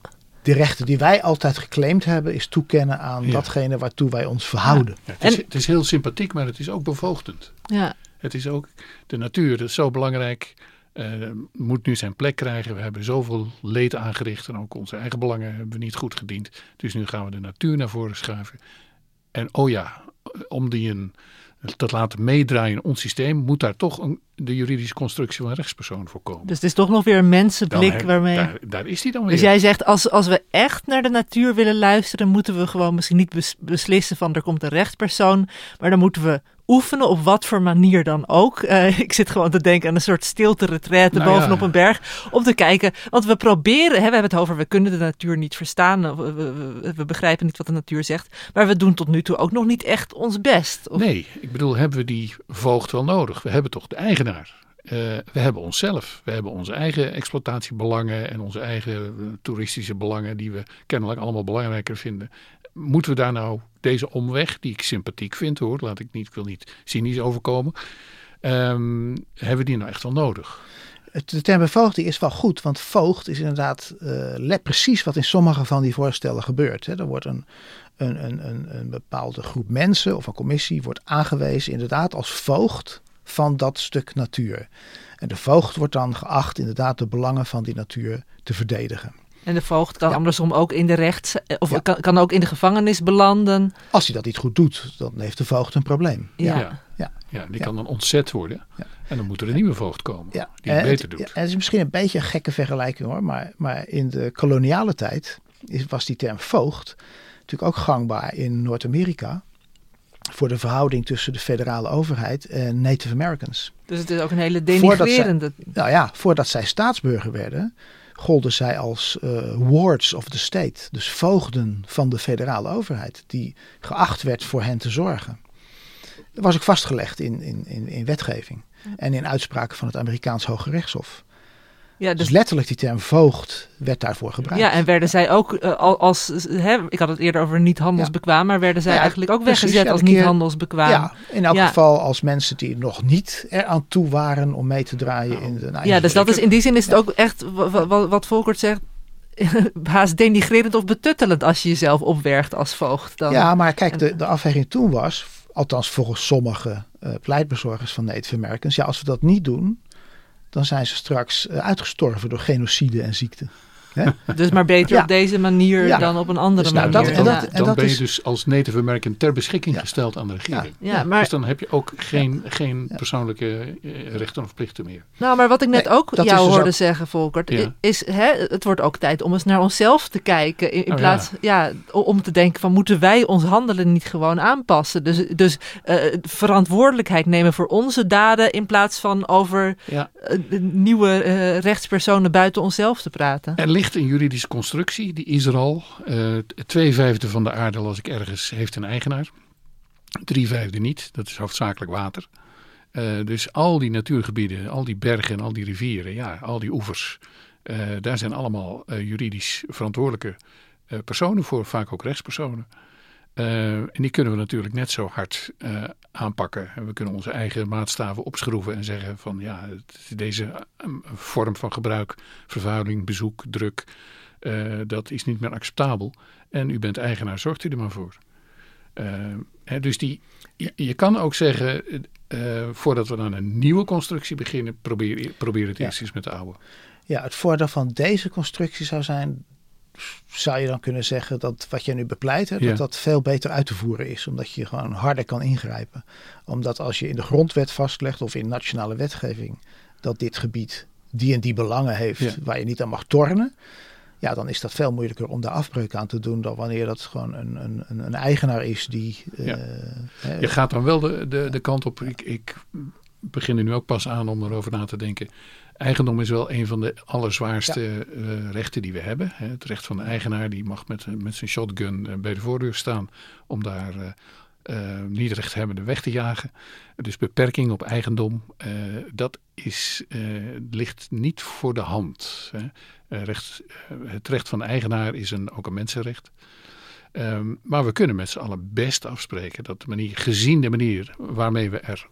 de rechten die wij altijd geclaimd hebben, is toekennen aan Ja. datgene waartoe wij ons verhouden. Ja, het, is, En- het is heel sympathiek, maar het is ook bevoogdend. ja. Het is ook de natuur, dat is zo belangrijk. eh, moet nu zijn plek krijgen. We hebben zoveel leed aangericht en ook onze eigen belangen hebben we niet goed gediend. Dus nu gaan we de natuur naar voren schuiven. En oh ja, om die een, te laten meedraaien in ons systeem, moet daar toch een, de juridische constructie van rechtspersoon voor komen. Dus het is toch nog weer een mensenblik waarmee... daar, daar is die dan weer. Dus jij zegt, als, als we echt naar de natuur willen luisteren, moeten we gewoon misschien niet bes- beslissen van er komt een rechtspersoon, maar dan moeten we oefenen op wat voor manier dan ook. Eh, ik zit gewoon te denken aan een soort stilte-retraite Nou ja. bovenop een berg, om te kijken, want we proberen, hè, we hebben het over, we kunnen de natuur niet verstaan, we, we, we- we begrijpen niet wat de natuur zegt, maar we doen tot nu toe ook nog niet echt ons best. Of- Nee, ik bedoel, hebben we die voogd wel nodig? We hebben toch de eigenaar. Eh, we hebben onszelf. We hebben onze eigen exploitatiebelangen en onze eigen eh, toeristische belangen, die we kennelijk allemaal belangrijker vinden. Moeten we daar nou deze omweg, die ik sympathiek vind hoor, laat ik niet, wil niet cynisch overkomen, ehm, hebben we die nou echt wel nodig? De term bevoogd is wel goed, want voogd is inderdaad eh, let precies wat in sommige van die voorstellen gebeurt. Hè. Er wordt een, een, een, een bepaalde groep mensen of een commissie wordt aangewezen inderdaad als voogd van dat stuk natuur. En de voogd wordt dan geacht inderdaad de belangen van die natuur te verdedigen. En de voogd kan Ja. andersom ook in de rechts, eh, of Ja. kan, kan ook in de gevangenis belanden. Als hij dat niet goed doet, dan heeft de voogd een probleem. Ja. Ja. Ja. Ja, die Ja. kan dan ontzet worden. Ja. En dan moet er een nieuwe voogd komen Ja, die het en beter doet. ja, en het is misschien een beetje een gekke vergelijking hoor, maar, maar in de koloniale tijd is, was die term voogd natuurlijk ook gangbaar in Noord-Amerika voor de verhouding tussen de federale overheid en Native Americans. Dus het is ook een hele denigrerende. Nou ja, voordat zij staatsburger werden, golden zij als eh, wards of the state, dus voogden van de federale overheid, die geacht werd voor hen te zorgen. Dat was ook vastgelegd in, in, in, in wetgeving en in uitspraken van het Amerikaans Hoge Rechtshof. Ja, Dus dus, letterlijk die term voogd werd daarvoor gebruikt. ja, en werden zij ook eh, al- als, hè, ik had het eerder over niet handelsbekwaam, maar werden zij Ja, eigenlijk ook precies, weggezet als niet handelsbekwaam. Ja, in elk geval als mensen die nog niet eraan toe waren om mee te draaien in de... nou, Ja, dus dat is in die zin is het ook echt wa- wa- wa- wat Volkert zegt. haast denigrerend of betuttelend als je jezelf opwergt als voogd. Dan. Ja, maar kijk, de, de afweging toen was, althans volgens sommige uh, pleitbezorgers van Native Americans, ja, als we dat niet doen, dan zijn ze straks uh, uitgestorven door genocide en ziekte. Dus maar beter op deze manier dan op een andere dus nou, manier. Dat, dat, en dan dat ben je dus als Native American ter beschikking gesteld aan de regering. Ja. Maar, dus dan heb je ook geen, geen persoonlijke eh, rechten of plichten meer. Nou, maar wat ik net ook jou dus hoorde zeggen, Volkert, is hè, het wordt ook tijd om eens naar onszelf te kijken. In, in oh, plaats ja. om te denken van moeten wij ons handelen niet gewoon aanpassen. Dus, dus uh, verantwoordelijkheid nemen voor onze daden in plaats van over uh, nieuwe rechtspersonen buiten onszelf te praten. Er ligt een juridische constructie, die Israël. Uh, twee vijfde van de aarde, als ik ergens, heeft een eigenaar. Drie vijfde niet, dat is hoofdzakelijk water. Uh, dus al die natuurgebieden, al die bergen en al die rivieren, ja, al die oevers. Uh, daar zijn allemaal juridisch verantwoordelijke personen voor, vaak ook rechtspersonen. En die kunnen we natuurlijk net zo hard aanpakken. En we kunnen onze eigen maatstaven opschroeven en zeggen van ja, deze vorm van gebruik, vervuiling, bezoek, druk, uh, dat is niet meer acceptabel. En u bent eigenaar, zorgt u er maar voor. Hè, dus die, je, je, kan ook zeggen, voordat we aan een nieuwe constructie beginnen, probeer, probeer het eerst eens met de oude. Ja, het voordeel van deze constructie zou zijn, zou je dan kunnen zeggen dat wat jij nu bepleit, hè, dat dat veel beter uit te voeren is. Omdat je gewoon harder kan ingrijpen. Omdat als je in de grondwet vastlegt of in nationale wetgeving dat dit gebied die en die belangen heeft waar je niet aan mag tornen ja, dan is dat veel moeilijker om daar afbreuk aan te doen dan wanneer dat gewoon een, een, een eigenaar is die. Ja. Uh, je gaat dan wel de, de, de kant op. Ik, ik begin er nu ook pas aan om erover na te denken. Eigendom is wel een van de allerzwaarste ja. uh, rechten die we hebben. Het recht van de eigenaar die mag met, met zijn shotgun uh, bij de voordeur staan om daar uh, niet rechthebbende weg te jagen. Dus beperking op eigendom, dat is, ligt niet voor de hand. Hè. Recht, het recht van de eigenaar is een, ook een mensenrecht. Um, maar we kunnen met z'n allen best afspreken dat de manier, gezien de manier waarmee we er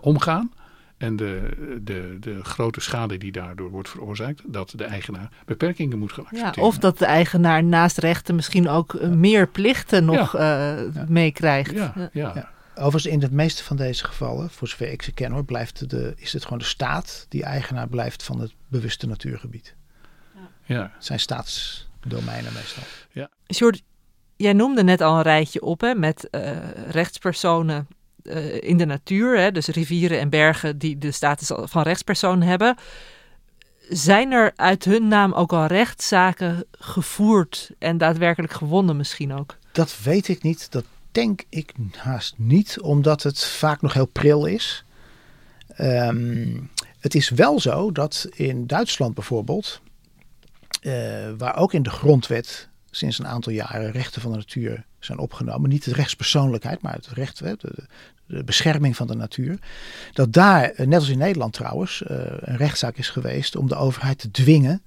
omgaan en de, de, de grote schade die daardoor wordt veroorzaakt, dat de eigenaar beperkingen moet gaan accepteren. Ja, of dat de eigenaar naast rechten misschien ook meer plichten nog ja. meekrijgt. Ja, ja. ja. Overigens, in het meeste van deze gevallen, voor zover ik ze ken hoor, blijft de, is het gewoon de staat die eigenaar blijft van het bewuste natuurgebied. Ja. Het zijn staatsdomeinen meestal. Ja. Sjoerd, jij noemde net al een rijtje op hè, met uh, rechtspersonen uh, in de natuur. Hè, dus rivieren en bergen die de status van rechtspersoon hebben. Zijn er uit hun naam ook al rechtszaken gevoerd en daadwerkelijk gewonnen misschien ook? Dat weet ik niet. Dat denk ik haast niet, omdat het vaak nog heel pril is. Um, het is wel zo dat in Duitsland bijvoorbeeld uh, waar ook in de grondwet sinds een aantal jaren rechten van de natuur zijn opgenomen. Niet de rechtspersoonlijkheid, maar het recht, de, de bescherming van de natuur. Dat daar, eh, net als in Nederland trouwens, uh, een rechtszaak is geweest om de overheid te dwingen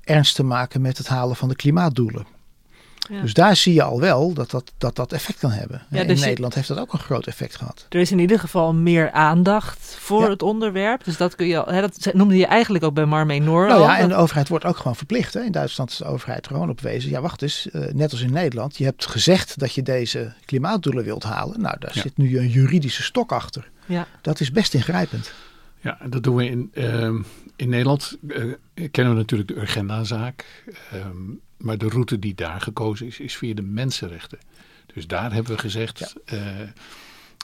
ernst te maken met het halen van de klimaatdoelen. Dus daar zie je al wel dat dat, dat, dat effect kan hebben. Ja, in dus Nederland heeft dat ook een groot effect gehad. Er is in ieder geval meer aandacht voor het onderwerp. Dus dat kun je hè, dat noemde je eigenlijk ook bij Marmee Noor. Nou ja, en de overheid wordt ook gewoon verplicht. Hè. In Duitsland is de overheid gewoon op wezen. Ja, wacht eens, uh, net als in Nederland. Je hebt gezegd dat je deze klimaatdoelen wilt halen. Nou, daar zit nu een juridische stok achter. Ja. Dat is best ingrijpend. Ja, dat doen we in, uh, in Nederland. Uh, kennen we natuurlijk de Urgenda-zaak. Ehm, maar de route die daar gekozen is, is via de mensenrechten. Dus daar hebben we gezegd. Ja. Uh,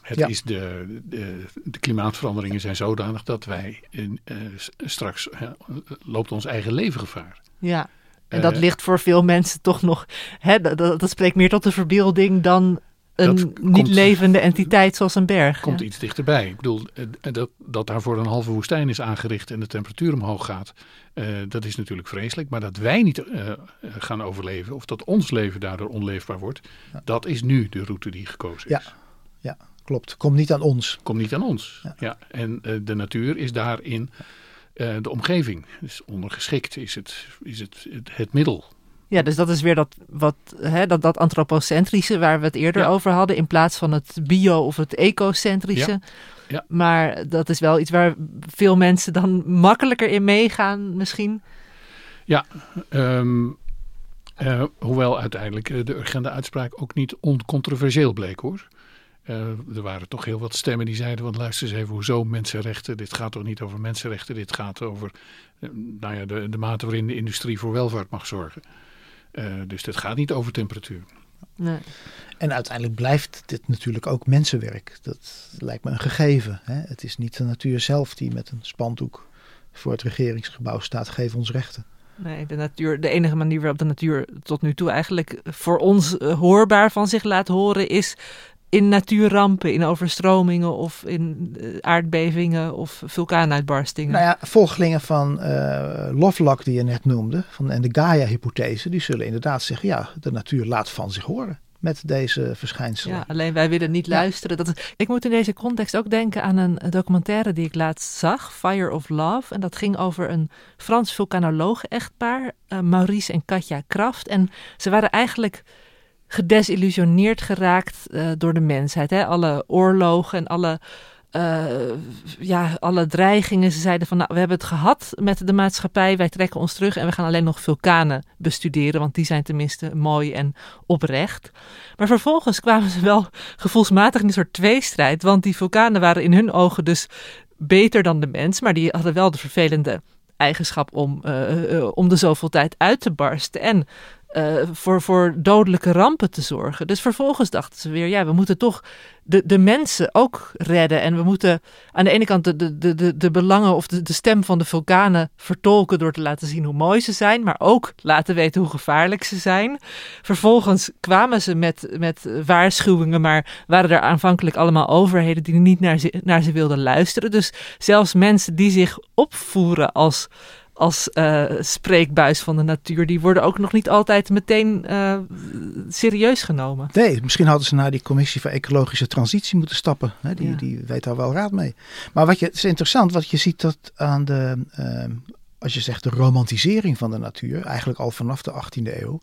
het is de, de, de, klimaatveranderingen zijn zodanig dat wij in, uh, straks uh, loopt ons eigen leven gevaar. Ja, en dat ligt voor veel mensen toch nog. Hè, dat, dat, spreekt meer tot de verbeelding dan een niet levende entiteit zoals een berg. Komt iets dichterbij. Ik bedoel, dat, dat daarvoor een halve woestijn is aangericht en de temperatuur omhoog gaat. Uh, dat is natuurlijk vreselijk. Maar dat wij niet uh, gaan overleven of dat ons leven daardoor onleefbaar wordt. Ja. Dat is nu de route die gekozen is. Ja, ja klopt. Komt niet aan ons. Komt niet aan ons. Ja. ja. En uh, de natuur is daarin de omgeving. Dus ondergeschikt is het, is het, het, het middel. Ja, dus dat is weer dat, wat, hè, dat, dat antropocentrische waar we het eerder ja. over hadden, in plaats van het bio- of het ecocentrische. Ja. Ja. Maar dat is wel iets waar veel mensen dan makkelijker in meegaan, misschien. Ja, ehm, eh, hoewel uiteindelijk eh, de Urgenda-uitspraak ook niet oncontroversieel bleek hoor. Eh, er waren toch heel wat stemmen die zeiden: want luister eens even, hoezo mensenrechten? Dit gaat toch niet over mensenrechten? Dit gaat over nou ja, de, de mate waarin de industrie voor welvaart mag zorgen. Eh, dus dit gaat niet over temperatuur. Nee. En uiteindelijk blijft dit natuurlijk ook mensenwerk. Dat lijkt me een gegeven. Hè? Het is niet de natuur zelf die met een spandoek voor het regeringsgebouw staat. Geef ons rechten. Nee, de, natuur, de enige manier waarop de natuur tot nu toe eigenlijk voor ons eh, hoorbaar van zich laat horen is in natuurrampen, in overstromingen of in eh, aardbevingen of vulkaanuitbarstingen. Nou ja, volgelingen van eh Lovelock die je net noemde, van, en de Gaia-hypothese, die zullen inderdaad zeggen, ja, de natuur laat van zich horen met deze verschijnselen. Ja, alleen wij willen niet Ja. luisteren. Dat is, ik moet in deze context ook denken aan een documentaire die ik laatst zag, Fire of Love. En dat ging over een Frans vulkanoloog-echtpaar, eh, Maurice en Katja Kraft. En ze waren eigenlijk gedesillusioneerd geraakt eh, door de mensheid. Hè? Alle oorlogen en alle, eh, ja, alle dreigingen. Ze zeiden van, nou, we hebben het gehad met de maatschappij. Wij trekken ons terug en we gaan alleen nog vulkanen bestuderen. Want die zijn tenminste mooi en oprecht. Maar vervolgens kwamen ze wel gevoelsmatig in een soort tweestrijd. Want die vulkanen waren in hun ogen dus beter dan de mens. Maar die hadden wel de vervelende eigenschap om, eh, om de zoveel tijd uit te barsten. En eh, voor, voor dodelijke rampen te zorgen. Dus vervolgens dachten ze weer, ja, we moeten toch de, de mensen ook redden. En we moeten aan de ene kant de, de, de, de, belangen of de, de stem van de vulkanen vertolken door te laten zien hoe mooi ze zijn, maar ook laten weten hoe gevaarlijk ze zijn. Vervolgens kwamen ze met, met waarschuwingen, maar waren er aanvankelijk allemaal overheden die niet naar ze, naar ze wilden luisteren. Dus zelfs mensen die zich opvoeren als als eh, spreekbuis van de natuur, die worden ook nog niet altijd meteen eh, serieus genomen. Nee, misschien hadden ze naar die commissie voor ecologische transitie moeten stappen. Hè? Die, Ja. die weet daar wel raad mee. Maar wat je, het is interessant, wat je ziet dat aan de, ehm, als je zegt de romantisering van de natuur, eigenlijk al vanaf de 18e eeuw,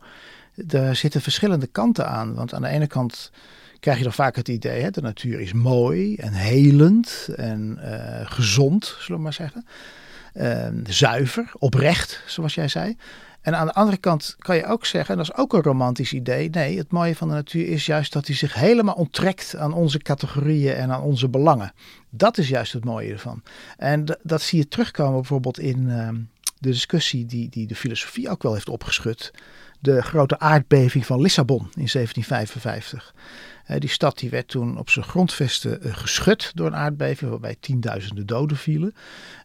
daar zitten verschillende kanten aan. Want aan de ene kant krijg je dan vaak het idee, hè, de natuur is mooi en helend en eh, gezond, zullen we maar zeggen. Ehm, zuiver, oprecht, zoals jij zei. En aan de andere kant kan je ook zeggen, en dat is ook een romantisch idee. Nee, het mooie van de natuur is juist dat hij zich helemaal onttrekt aan onze categorieën en aan onze belangen. Dat is juist het mooie ervan. En dat zie je terugkomen bijvoorbeeld in ehm, de discussie die, die de filosofie ook wel heeft opgeschud. De grote aardbeving van Lissabon in 1755. Eh, die stad die werd toen op zijn grondvesten eh, geschud door een aardbeving waarbij tienduizenden doden vielen.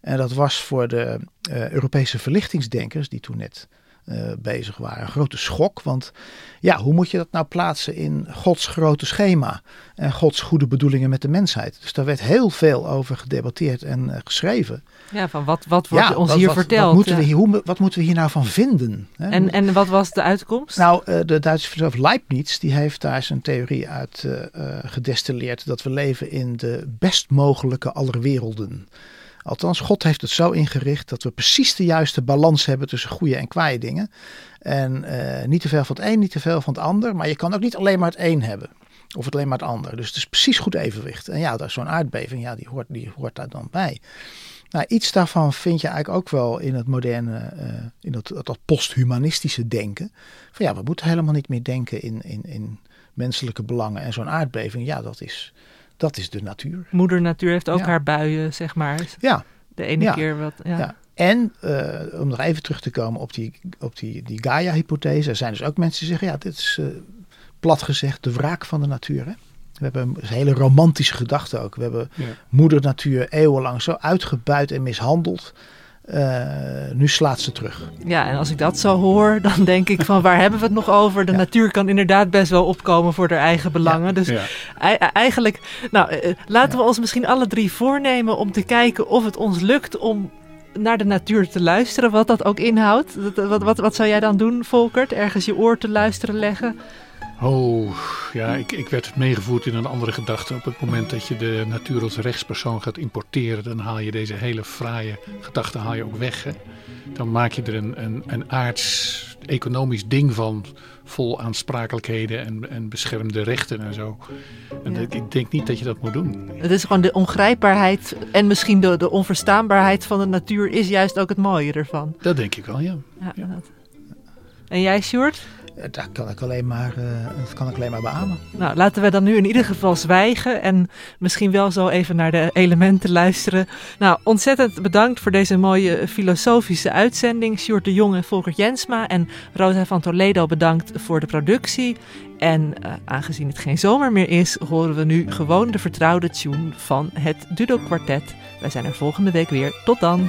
En dat was voor de eh, Europese verlichtingsdenkers die toen net eh, bezig waren. Een grote schok, want ja, hoe moet je dat nou plaatsen in Gods grote schema en Gods goede bedoelingen met de mensheid? Dus daar werd heel veel over gedebatteerd en eh, geschreven. Ja, van wat, wat wordt ja, ons wat, hier wat- verteld? Wat moeten, ja. we hier, hoe, wat moeten we hier nou van vinden? hè? en, en wat was de uitkomst? Nou, eh, de Duitse filosoof Leibniz die heeft daar zijn theorie uit gedestilleerd dat we leven in de best mogelijke aller werelden. Althans, God heeft het zo ingericht dat we precies de juiste balans hebben tussen goede en kwaaie dingen. En eh, niet te veel van het een, niet te veel van het ander. Maar je kan ook niet alleen maar het een hebben. Of het alleen maar het ander. Dus het is precies goed evenwicht. En ja, zo'n aardbeving, ja, die hoort, die hoort daar dan bij. Nou, iets daarvan vind je eigenlijk ook wel in het moderne, eh, in dat, dat posthumanistische denken. Van ja, we moeten helemaal niet meer denken in, in, in menselijke belangen. En zo'n aardbeving, ja, dat is, dat is de natuur. Moeder Natuur heeft ook Ja. haar buien, zeg maar. Ja, De ene Ja. keer wat. Ja. ja. En eh, om nog even terug te komen op die, op die, die Gaia-hypothese. Er zijn dus ook mensen die zeggen, ja, dit is eh, plat gezegd de wraak van de natuur. Hè? We hebben een hele romantische gedachte ook. We hebben Ja. moeder natuur eeuwenlang zo uitgebuit en mishandeld. Eh, nu slaat ze terug. Ja, en als ik dat zo hoor, dan denk ik van waar hebben we het nog over? De Ja. natuur kan inderdaad best wel opkomen voor haar eigen belangen. Dus Ja. ei- eigenlijk, nou, eh, laten we ons misschien alle drie voornemen om te kijken of het ons lukt om naar de natuur te luisteren, wat dat ook inhoudt. Wat, wat, wat zou jij dan doen, Volkert? Ergens je oor te luisteren leggen? Oh, ja, ik, ik werd meegevoerd in een andere gedachte. Op het moment dat je de natuur als rechtspersoon gaat importeren, dan haal je deze hele fraaie gedachte haal je ook weg. Hè? Dan maak je er een, een, een aards economisch ding van vol aansprakelijkheden en, en beschermde rechten en zo. En Ja. ik- ik denk niet dat je dat moet doen. Het is gewoon de ongrijpbaarheid en misschien de, de onverstaanbaarheid van de natuur is juist ook het mooie ervan. Dat denk ik wel, ja. Ja, dat. En jij, Sjoerd? Eh, Daar kan ik alleen maar, eh, dat kan ik alleen maar beamen. Nou, laten we dan nu in ieder geval zwijgen en misschien wel zo even naar de elementen luisteren. Nou, ontzettend bedankt voor deze mooie filosofische uitzending. Sjoerd de Jong en Volker Jensma en Rosa van Toledo bedankt voor de productie. En eh, aangezien het geen zomer meer is, horen we nu gewoon de vertrouwde tune van het Dudo Quartet. Wij zijn er volgende week weer. Tot dan!